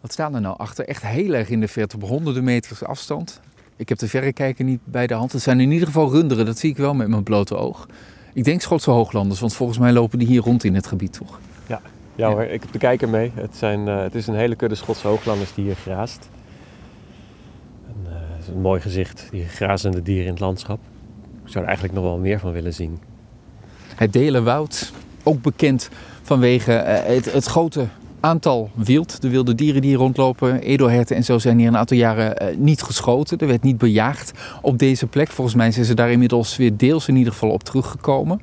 Wat staan er nou achter? Echt heel erg in de verte, op honderden meters afstand. Ik heb de verrekijker niet bij de hand. Het zijn in ieder geval runderen, dat zie ik wel met mijn blote oog. Ik denk Schotse hooglanders, want volgens mij lopen die hier rond in het gebied, toch? Ja, ja, hoor, ik heb de kijker mee. Het, zijn, uh, het is een hele kudde Schotse hooglanders die hier graast. En, uh, het is een mooi gezicht, die grazende dieren in het landschap. Ik zou er eigenlijk nog wel meer van willen zien. Het Delenwoud, ook bekend vanwege uh, het, het grote aantal wild, de wilde dieren die rondlopen, edelherten en zo zijn hier een aantal jaren uh, niet geschoten. Er werd niet bejaagd op deze plek. Volgens mij zijn ze daar inmiddels weer deels in ieder geval op teruggekomen.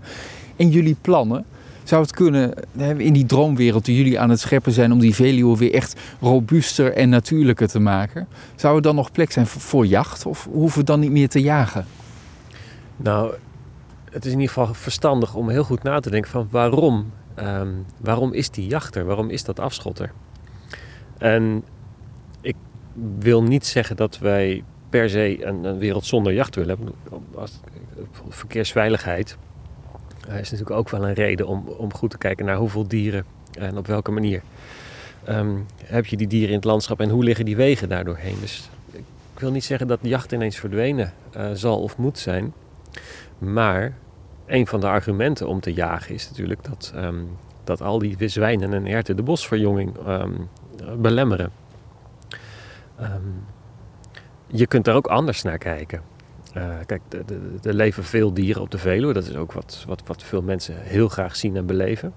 En jullie plannen, zou het kunnen in die droomwereld die jullie aan het scheppen zijn om die Veluwe weer echt robuuster en natuurlijker te maken? Zou er dan nog plek zijn voor, voor jacht of hoeven we dan niet meer te jagen? Nou, het is in ieder geval verstandig om heel goed na te denken van waarom Um, waarom is die jachter? Waarom is dat afschotter? En ik wil niet zeggen dat wij per se een, een wereld zonder jacht willen. Als, verkeersveiligheid is natuurlijk ook wel een reden om, om goed te kijken naar hoeveel dieren en op welke manier. Um, heb je die dieren in het landschap en hoe liggen die wegen daardoor heen? Dus ik wil niet zeggen dat de jacht ineens verdwenen uh, zal of moet zijn. Maar een van de argumenten om te jagen is natuurlijk dat, um, dat al die zwijnen en herten de bosverjonging um, belemmeren. Um, je kunt daar ook anders naar kijken. Uh, kijk, er leven veel dieren op de Veluwe. Dat is ook wat, wat, wat veel mensen heel graag zien en beleven.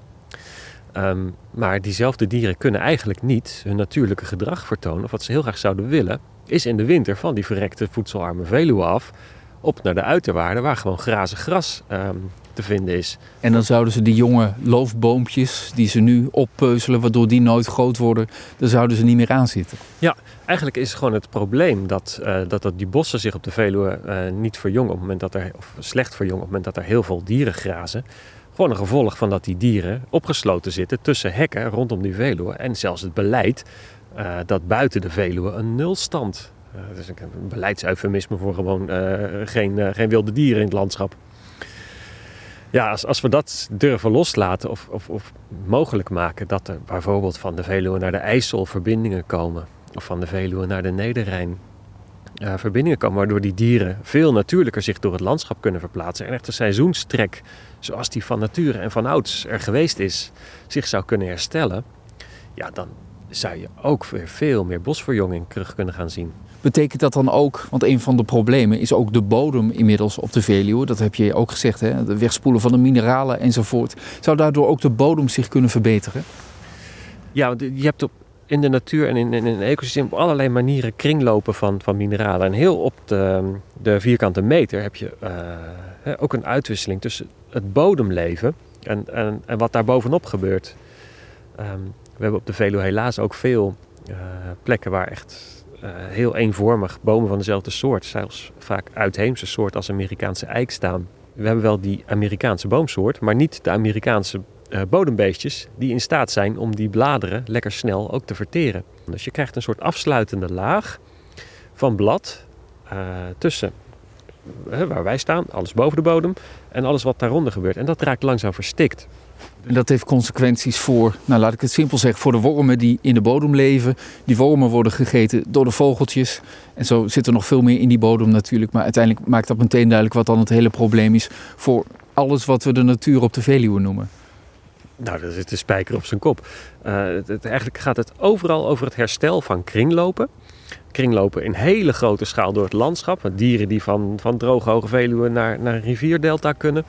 maar diezelfde dieren kunnen eigenlijk niet hun natuurlijke gedrag vertonen. Of wat ze heel graag zouden willen, is in de winter van die verrekte voedselarme Veluwe af op naar de uiterwaarden waar gewoon grazig gras um, te vinden is. En dan zouden ze die jonge loofboompjes die ze nu oppeuzelen, waardoor die nooit groot worden, daar zouden ze niet meer aan zitten. Ja, eigenlijk is gewoon het probleem dat, uh, dat, dat die bossen zich op de Veluwe uh, niet verjongen op het moment dat er, of slecht verjongen op het moment dat er heel veel dieren grazen. Gewoon een gevolg van dat die dieren opgesloten zitten tussen hekken rondom die Veluwe. En zelfs het beleid uh, dat buiten de Veluwe een nulstand uh, dat is een beleidseufemisme voor gewoon uh, geen, uh, geen wilde dieren in het landschap. Ja, als, als we dat durven loslaten of, of, of, mogelijk maken dat er bijvoorbeeld van de Veluwe naar de IJssel verbindingen komen, of van de Veluwe naar de Nederrijn verbindingen komen, waardoor die dieren veel natuurlijker zich door het landschap kunnen verplaatsen en echt een seizoenstrek, zoals die van nature en van ouds er geweest is, zich zou kunnen herstellen, ja, dan zou je ook weer veel meer bosverjonging terug kunnen gaan zien. Betekent dat dan ook, want een van de problemen is ook de bodem inmiddels op de Veluwe. Dat heb je ook gezegd, hè? de wegspoelen van de mineralen enzovoort. Zou daardoor ook de bodem zich kunnen verbeteren? Ja, je hebt op, in de natuur en in, in een ecosysteem op allerlei manieren kringlopen van, van mineralen. En heel op de, de vierkante meter heb je uh, ook een uitwisseling tussen het bodemleven en, en, en wat daar bovenop gebeurt. Um, we hebben op de Veluwe helaas ook veel uh, plekken waar echt uh, heel eenvormig bomen van dezelfde soort, zelfs vaak uitheemse soort als Amerikaanse eik staan. We hebben wel die Amerikaanse boomsoort, maar niet de Amerikaanse uh, bodembeestjes die in staat zijn om die bladeren lekker snel ook te verteren. Dus je krijgt een soort afsluitende laag van blad tussen waar wij staan, alles boven de bodem en alles wat daaronder gebeurt. En dat raakt langzaam verstikt. En dat heeft consequenties voor, nou laat ik het simpel zeggen, voor de wormen die in de bodem leven. Die wormen worden gegeten door de vogeltjes. En zo zit er nog veel meer in die bodem natuurlijk. Maar uiteindelijk maakt dat meteen duidelijk wat dan het hele probleem is voor alles wat we de natuur op de Veluwe noemen. Nou, dat is de spijker op zijn kop. Het, het, eigenlijk gaat het overal over het herstel van kringlopen. Kringlopen in hele grote schaal door het landschap. Dieren die van, van droge hoge Veluwe naar, naar een rivierdelta kunnen.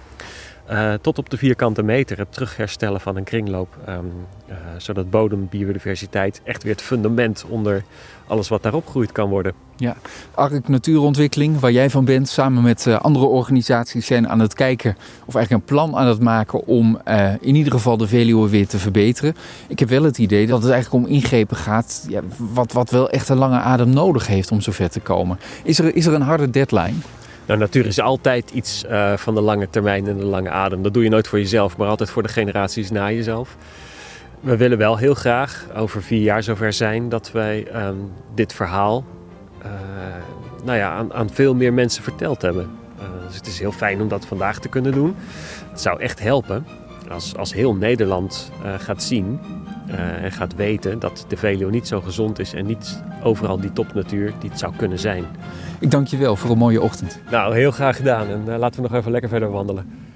Uh, tot op de vierkante meter het terugherstellen van een kringloop. Um, uh, zodat bodembiodiversiteit echt weer het fundament onder alles wat daarop groeit kan worden. Ja, ARK Natuurontwikkeling, waar jij van bent, samen met uh, andere organisaties zijn aan het kijken of eigenlijk een plan aan het maken om in ieder geval de Veluwe weer te verbeteren. Ik heb wel het idee dat het eigenlijk om ingrepen gaat, wat, wat wel echt een lange adem nodig heeft om zover te komen. Is er, is er een harde deadline? Nou, natuur is altijd iets uh, van de lange termijn en de lange adem. Dat doe je nooit voor jezelf, maar altijd voor de generaties na jezelf. We willen wel heel graag over vier jaar zover zijn dat wij um, dit verhaal uh, nou ja, aan, aan, veel meer mensen verteld hebben. Uh, dus het is heel fijn om dat vandaag te kunnen doen. Het zou echt helpen als, als heel Nederland gaat zien eh, en gaat weten dat de Veluwe niet zo gezond is en niet overal die topnatuur die het zou kunnen zijn. Ik dank je wel voor een mooie ochtend. Nou, heel graag gedaan en laten we nog even lekker verder wandelen.